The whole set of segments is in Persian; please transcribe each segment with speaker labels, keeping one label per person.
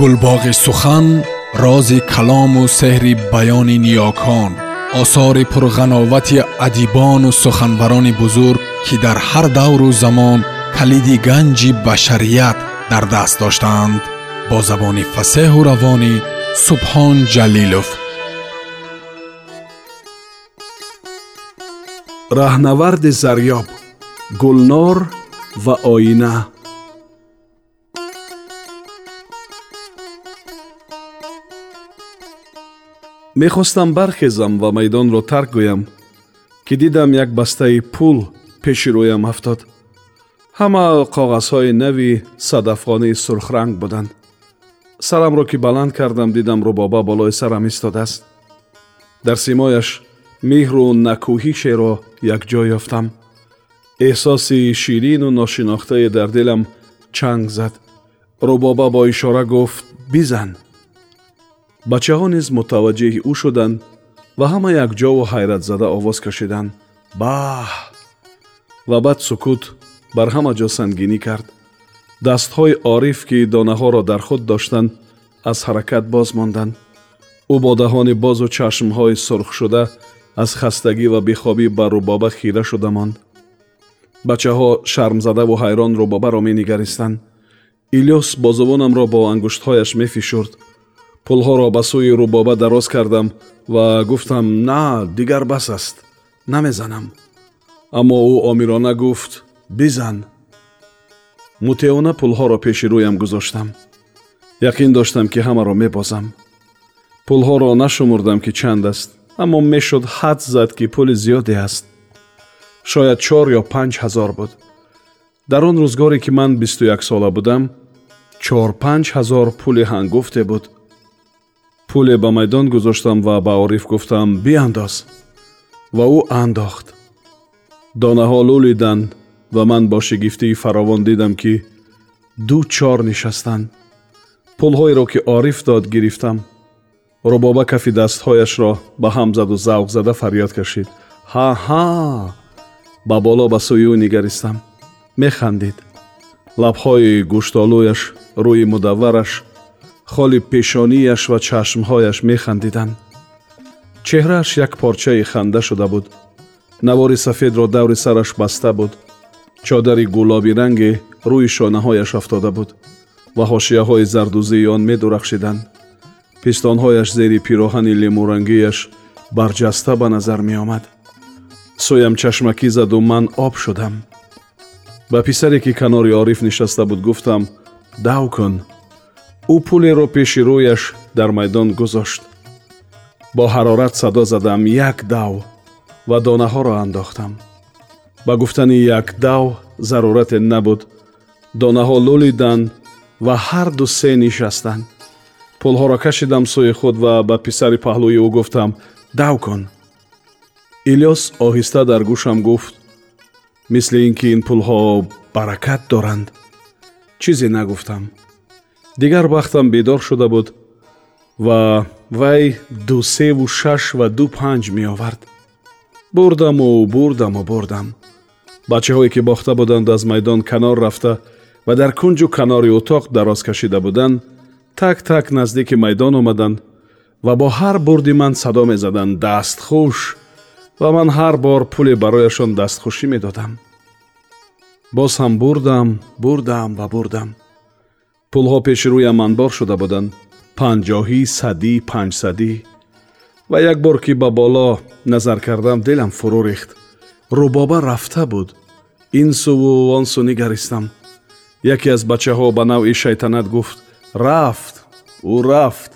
Speaker 1: گلباغ سخن راز کلام و سحر بیان نیاکان آثار پرغناوت ادیبان و سخنوران بزرگ که در هر دور و زمان کلید گنج بشریت در دست داشتند با زبان فسه و روانی سبحان جلیلوف.
Speaker 2: راهنورد زریاب گلنار و آینه мехостам бархезам ва майдонро тарк гӯям ки дидам як бастаи пул пеши рӯям афтод ҳама коғазҳои нави садафхонаи сурхранг буданд сарамро ки баланд кардам дидам рӯбоба болои сарам истодааст дар симояш меҳру накӯҳишеро якҷо ёфтам эҳсоси ширину ношинохтае дар дилам чанг зад рӯбоба бо ишора гуфт бизан бачаҳо низ мутаваҷҷиҳи ӯ шуданд ва ҳама якҷову ҳайратзада овоз кашиданд баҳ! ва баъд сукут бар ҳама ҷо сангинӣ кард. Дастҳои ориф ки донаҳоро дар худ доштанд аз ҳаракат боз монданд. Ӯ бодаҳони бозу чашмҳои сурхшуда аз хастагӣ ва бехобӣ ба рӯбоба хира шуда монд. Бачаҳо шармзадаву ҳайрон рӯбобаро менигаристанд. Илёс бозувонамро бо ангуштҳояш мефишурд пулҳоро ба сӯи рӯбоба дароз кардам ва гуфтам на дигар бас аст намезанам аммо ӯ омирона гуфт бизан мутеона пулҳоро пеши рӯям гузоштам. Яқин доштам ки ҳамаро мебозам. Пулҳоро нашумурдам ки чанд аст аммо мешуд ҳад зад ки пули зиёде аст. Шояд чор ё панҷ ҳазор буд. Дар он рӯзгоре ки ман бисту яксола будам чор панҷ ҳазор пули ҳангуфте буд пуле ба майдон гузоштам ва ба ориф гуфтам биандоз! ва ӯ андохт. Донаҳо лӯлиданд ва ман бо шигифтии фаровон дидам ки ду чор нишастанд. Пулҳоеро ки ориф дод гирифтам. Рубоба кафи дастҳояшро ба ҳам заду завқ зада фарёд кашид. Ҳа ҳа! Ба боло ба сӯи ӯ нигаристам. Механдид. Лабҳои гӯштолӯяш рӯи мудаввараш холи пешонияш ва чашмҳояш механдиданд чеҳрааш як порчаи ханда шуда буд. навори сафедро даври сараш баста буд. чодари гулоби ранге рӯи шонаҳояш афтода буд ва ҳошияҳои зардузии он медурахшиданд пистонҳояш зери пироҳани лемурангияш барҷаста ба назар меомад. сӯям чашмакӣ заду ман об шудам. ба писаре ки канори ориф нишаста буд гуфтам дав кун ӯ пулеро пеши рӯяш дар майдон гузошт. Бо ҳарорат садо задам як дав ва донаҳоро андохтам. Ба гуфтани як дав зарурате набуд. Донаҳо лӯлиданд ва ҳарду се нишастанд. Пулҳоро кашидам сӯи худ ва ба писари паҳлӯи ӯ гуфтам дав кун илёс оҳиста дар гӯшам гуфт мисли ин ки ин пулҳо баракат доранд чизе нагуфтам дигар бахтам бедор шуда буд ва вай ду севу шаш ва ду панҷ меовард. Бурдаму бурдаму бурдам. Бачаҳое ки бохта буданд аз майдон канор рафта ва дар кунҷу канори утоқ дароз кашида буданд так так наздики майдон омаданд ва бо ҳар бурди ман садо мезаданд дастхуш ва ман ҳар бор пуле барояшон дастхушӣ медодам. Боз ҳам бурдам бурдам ва бурдам пулҳо пеши рӯям анбор шуда буданд панҷоҳӣ садӣ панҷсадӣ ва як бор ки ба боло назар кардам дилам фурӯ рехт рӯбоба рафта буд ин суву он су нигаристам яке аз бачаҳо ба навъи шайтанат гуфт рафт ӯ рафт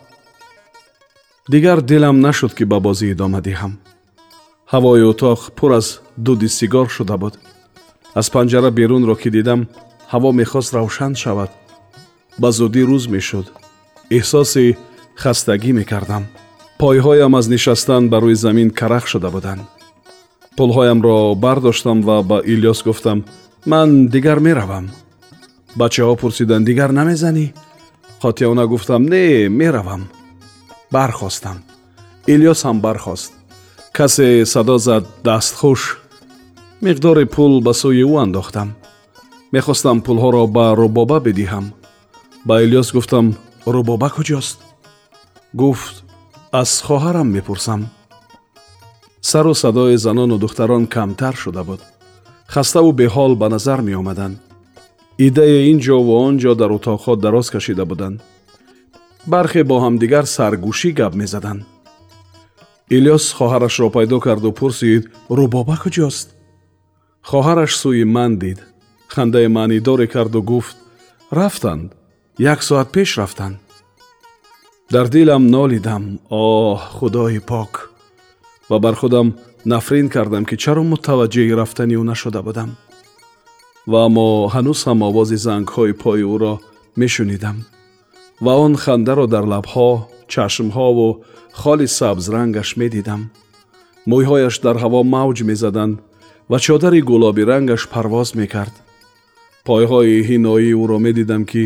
Speaker 2: дигар дилам нашуд ки ба бозӣ идома диҳам ҳавои утоқ пур аз дуди сигор шуда буд аз панҷара берунро ки дидам ҳаво мехост равшан шавад بازودی روز می‌شد. احساس خستگی می‌کردم. پایهایم از نشاستن بر روی زمین کرخ شده بودن. پولهایم را برداشتم و به ایلیاس گفتم من دیگر می‌روم. بچه‌ها پرسیدن دیگر نمی‌زنی؟ خاطیان گفتم نه می‌روم. برخواستم ایلیاس هم برخواست کسی صدا زد دست خوش. مقدار پول به سوی او انداختم. می‌خواستم پولها را به روبابه بدهم ба илёс гуфтам рӯбоба куҷост гуфт аз хоҳарам мепурсам сару садои занону духтарон камтар шуда буд хаставу беҳол ба назар меомаданд идаи ин ҷо ву он ҷо дар утоқҳо дароз кашида буданд бархе бо ҳамдигар саргӯшӣ гап мезаданд илёс хоҳарашро пайдо карду пурсид рӯбоба куҷост хоҳараш сӯи ман дид хандаи маънидоре карду гуфт рафтанд як соат пеш рафтанд дар дилам нолидам оҳ худои пок. Ва бар худам нафрин кардам ки чаро мутаваҷҷеҳи рафтани ӯ нашуда будам. Ва аммо ҳанӯз ҳам овози зангҳои пои ӯро мешунидам. Ва он хандаро дар лабҳо чашмҳову холи сабзрангаш медидам. Мӯйҳояш дар ҳаво мавҷ мезаданд ва чодари гулобирангаш парвоз мекард. Пойҳои ҳиноии ӯро медидам ки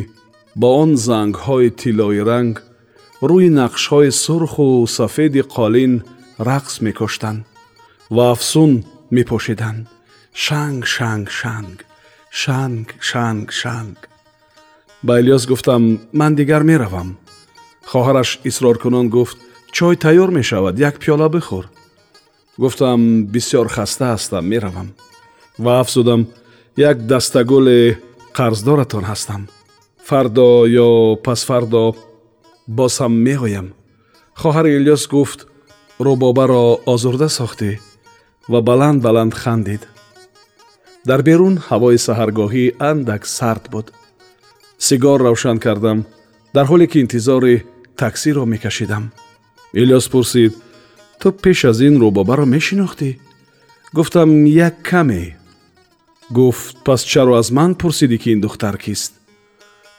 Speaker 2: با آن زنگ های تیلای رنگ روی نقش های سرخ و سفید قالین رقص می کشتن و افسون می پوشیدن شنگ شنگ شنگ شنگ شنگ شنگ. با الیاس گفتم من دیگر می روم خوهرش اصرار کنان گفت چای تیار می شود یک پیاله بخور. گفتم بسیار خسته هستم می روم و افزودم یک دستگل قرضدارتان هستم. фардо ё пасфардо боз ҳам меоям хоҳари илёс гуфт рӯбобаро озурда сохтӣ ва баланд баланд хандид дар берун ҳавои саҳаргоҳӣ андак сард буд сигор равшан кардам дар ҳоле ки интизори таксиро мекашидам илёс пурсид ту пеш аз ин рӯбобаро мешинохтӣ гуфтам як каме гуфт пас чаро аз ман пурсидӣ ки ин духтар кист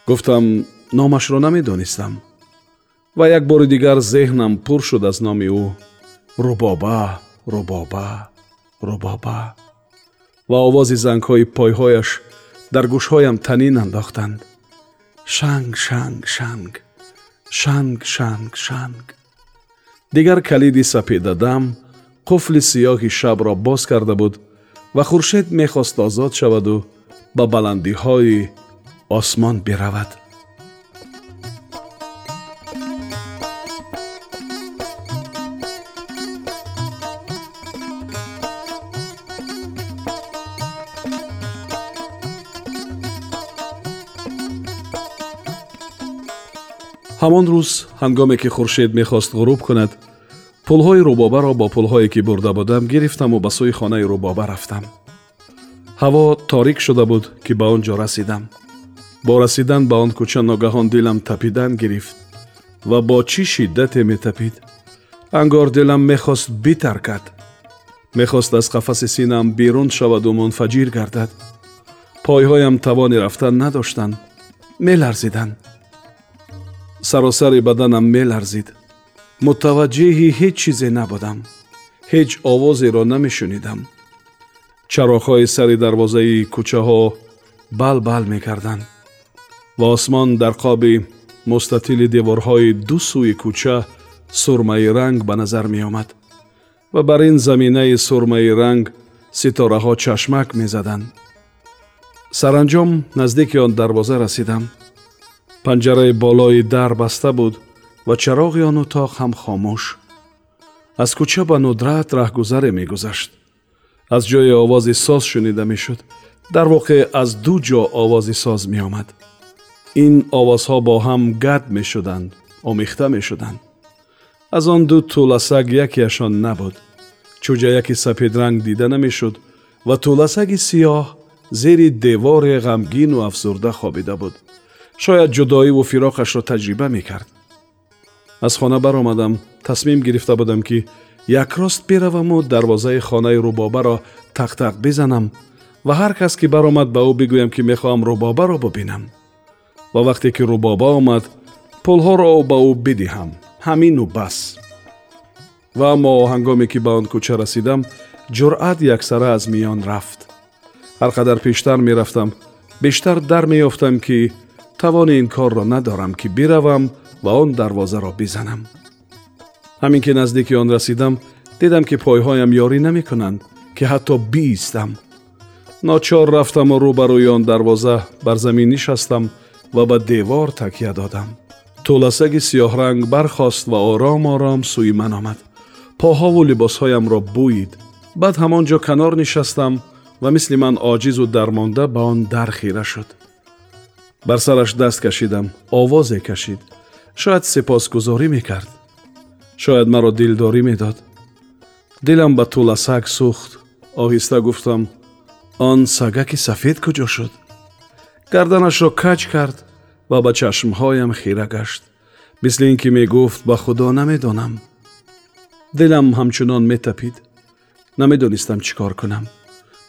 Speaker 2: гуфтам номашро намедонистам. Ва як бори дигар зеҳнам пур шуд аз номи ӯ. Рӯбоба рӯбоба рӯбоба ва овози зангҳои пойҳояш дар гӯшҳоям танин андохтанд. Шанг шанг шанг. Шанг шанг шанг. Дигар калиди сапедадам қуфли сиёҳи шабро боз карда буд ва хуршед мехост озод шаваду ба баландиҳои осмон биравад. Ҳамон рӯз ҳангоме ки хуршед мехост ғуруб кунад пулҳои рӯбобаро бо пулҳое ки бурда будам гирифтаму ба сӯи хонаи рӯбоба рафтам. Ҳаво торик шуда буд ки ба он ҷо расидам бо расидан ба он кӯча ногаҳон дилам тапидан гирифт ва бо чӣ шиддате метапид ангор дилам мехост битаркад мехост аз қафаси синам берун шаваду мунфаҷир гардад пойҳоям тавони рафтан надоштанд меларзиданд саросари баданам меларзид мутаваҷҷеҳи ҳеҷ чизе набудам ҳеҷ овозеро намешунидам чароғҳои сари дарвозаи кӯчаҳо балбал мекарданд ва осмон дар қоби мустатили деворҳои ду сӯи кӯча сурмаи ранг ба назар меомад ва бар ин заминаи сурмаи ранг ситораҳо чашмак мезаданд. Саранҷом наздики он дарвоза расидам. Панҷараи болои дар баста буд ва чароғи он утоқ ҳам хомӯш. Аз кӯча ба нудрат раҳгузаре мегузашт. Аз ҷое овози соз шунида мешуд. Дар воқеъ аз ду ҷо овози соз меомад این آوازها با هم گد می شدند آمیخته می شدند از آن دو طولسگ یکیشان نبود. چوجه یکی سپید رنگ دیده نمی شد و طولسگ سیاه زیر دیوار غمگین و افزرده خوابیده بود. شاید جدایی و فراقش را تجربه می کرد از خانه بر آمدم تصمیم گرفته بودم که یک راست بروم و دروازه خانه روبابه را تق تق بزنم و هر کس که بر آمد به او بگویم که می خواهم روبابه را ببینم. Ва вақте ки рӯбоба омад пулҳоро ба ӯ бидиҳам. Ҳамину бас. Ва аммо ҳангоме ки ба он кӯча расидам ҷуръат яксара аз миён рафт. Ҳар қадар пештар мерафтам бештар дар меёфтам ки тавони ин корро надорам ки биравам ва он дарвозаро бизанам. Ҳамин ки наздики он расидам дидам ки пойҳоям ёрӣ намекунанд ки ҳатто биистам ночор рафтаму рӯ ба рӯи он дарвоза бар замин нишастам و با دیوار تکیه دادم. تولسگ سیاه رنگ برخاست و آرام آرام سوی من آمد. پاها و لباس هایم را بوید بعد همانجا کنار نشستم و مثل من عاجز و درمانده به آن در خیره شد. بر سرش دست کشیدم اواز کشید. شاید سپاسگزاری می‌کرد. شاید مرا دلداری می‌داد. دلم با تولسگ سوخت. آهسته گفتم آن سگک سفید کجا شد؟ گردنش را کج کرد و به چشمهایم خیره گشت. مثل اینکه می گفت به خدا نمی‌دانم. دلم همچنان می تپید نمی‌دانستم چیکار کنم.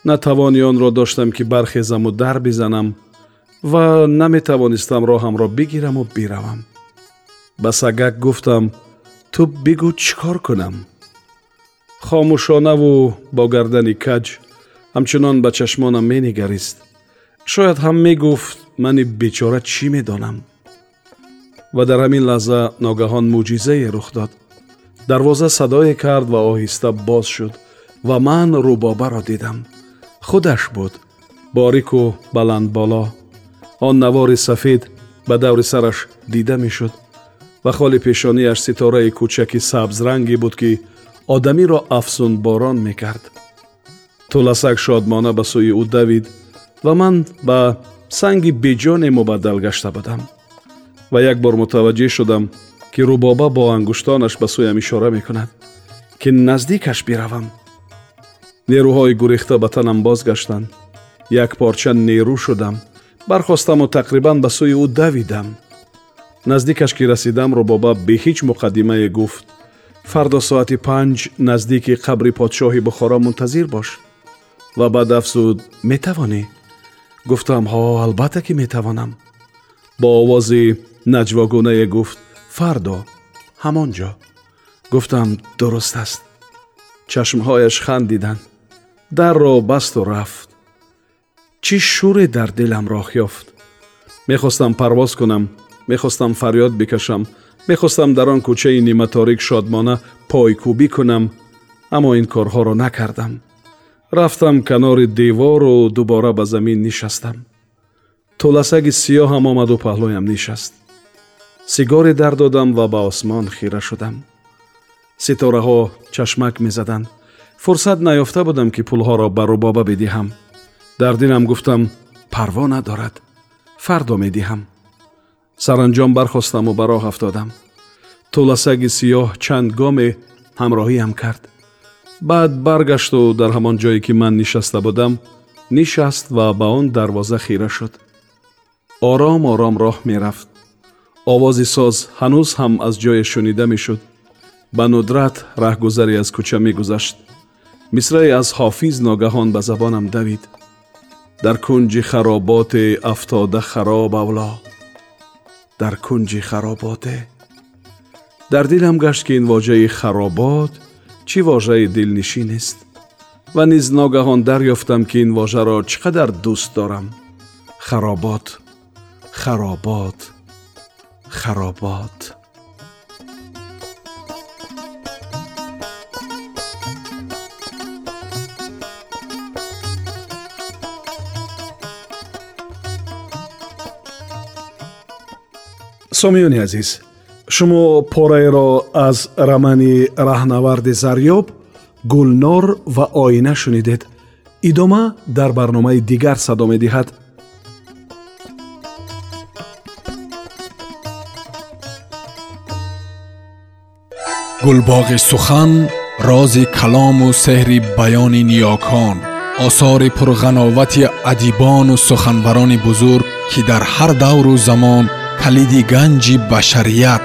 Speaker 2: نه توانی آن را داشتم که برخیزم و در بزنم و نمی توانستم راهم را بگیرم و بیروم به سگک گفتم تو بگو چیکار کنم. خاموشانه و با گردن کج همچنان به چشمانم می نگریست شاید هم می گفت من بیچاره چی می دانم. و در همین لحظه ناگهان موجیزه رخ داد. دروازه صدای کرد و آهسته باز شد و من رو بابا را دیدم. خودش بود. باریک و بلند بالا. آن نوار سفید به دور سرش دیده می و خالی پیشانی اش ستاره کوچکی سبز رنگی بود که آدمی را افسون باران می کرد. تولسک شادمانه به سوی او دوید ва ман ба санги беҷоне мубаддал гашта будам ва як бор мутаваҷҷеҳ шудам ки рӯбоба бо ангуштонаш ба сӯям ишора мекунад ки наздикаш биравам нерӯҳои гӯрехта ба танам бозгаштанд якпорча нерӯ шудам бархостаму тақрибан ба сӯи ӯ давидам наздикаш ки расидам рӯбоба бе ҳеҷ муқаддимае гуфт фардо соати панҷ наздики қабри подшоҳи бухоро мунтазир бош ва баъд афзуд метавонӣ گفتم ها البته که می‌تونم با اوازی نجواگونه گفت فردا همونجا گفتم درست است. چشم هایش خندیدند. در را بست و رفت. چی شوری در دلم را خافت می‌خواستم پرواز کنم. می‌خواستم فریاد بکشم. می‌خواستم در آن کوچه نیمه تاریک شادمانه پایکوبی کنم. اما این کارها را نکردم. Рафтам канори девору дубора ба замин нишастам. Тӯласаги сиёҳам омаду паҳлӯям нишаст. Сигоре дар додам ва ба осмон хира шудам. Ситораҳо чашмак мезаданд. Фурсат наёфта будам ки пулҳоро ба рӯбоба бидиҳам. Дар дилам гуфтам парво надорад фардо медиҳам саранҷом бархостаму ба роҳ афтодам. Тӯласаги сиёҳ чанд гоме ҳамроҳиам кард баъд баргашту дар ҳамон ҷое ки ман нишаста будам нишаст ва ба он дарвоза хира шуд ором ором роҳ мерафт овози соз ҳанӯз ҳам аз ҷое шунида мешуд ба нудрат раҳгузаре аз кӯча мегузашт мисрае аз ҳофиз ногаҳон ба забонам давид дар кунҷи хароботе афтода хароб авло дар кунҷи хароботе дар дилам гашт ки ин воҷаи харобот чӣ вожаи дилнишинест ва низ ногаҳон дарёфтам ки ин вожаро чӣ қадар дӯст дорам? Харобот харобот харобот. Сомиёни азиз шумо пораеро аз рамани раҳнаварди зарёб гулнор ва оина шунидед идома дар барномаи дигар садо медиҳад
Speaker 1: гулбоғи сухан рози калому сеҳри баёни ниёкон осори пурғановати адибону суханбарони бузург ки дар ҳар давру замон калиди ганҷи башарият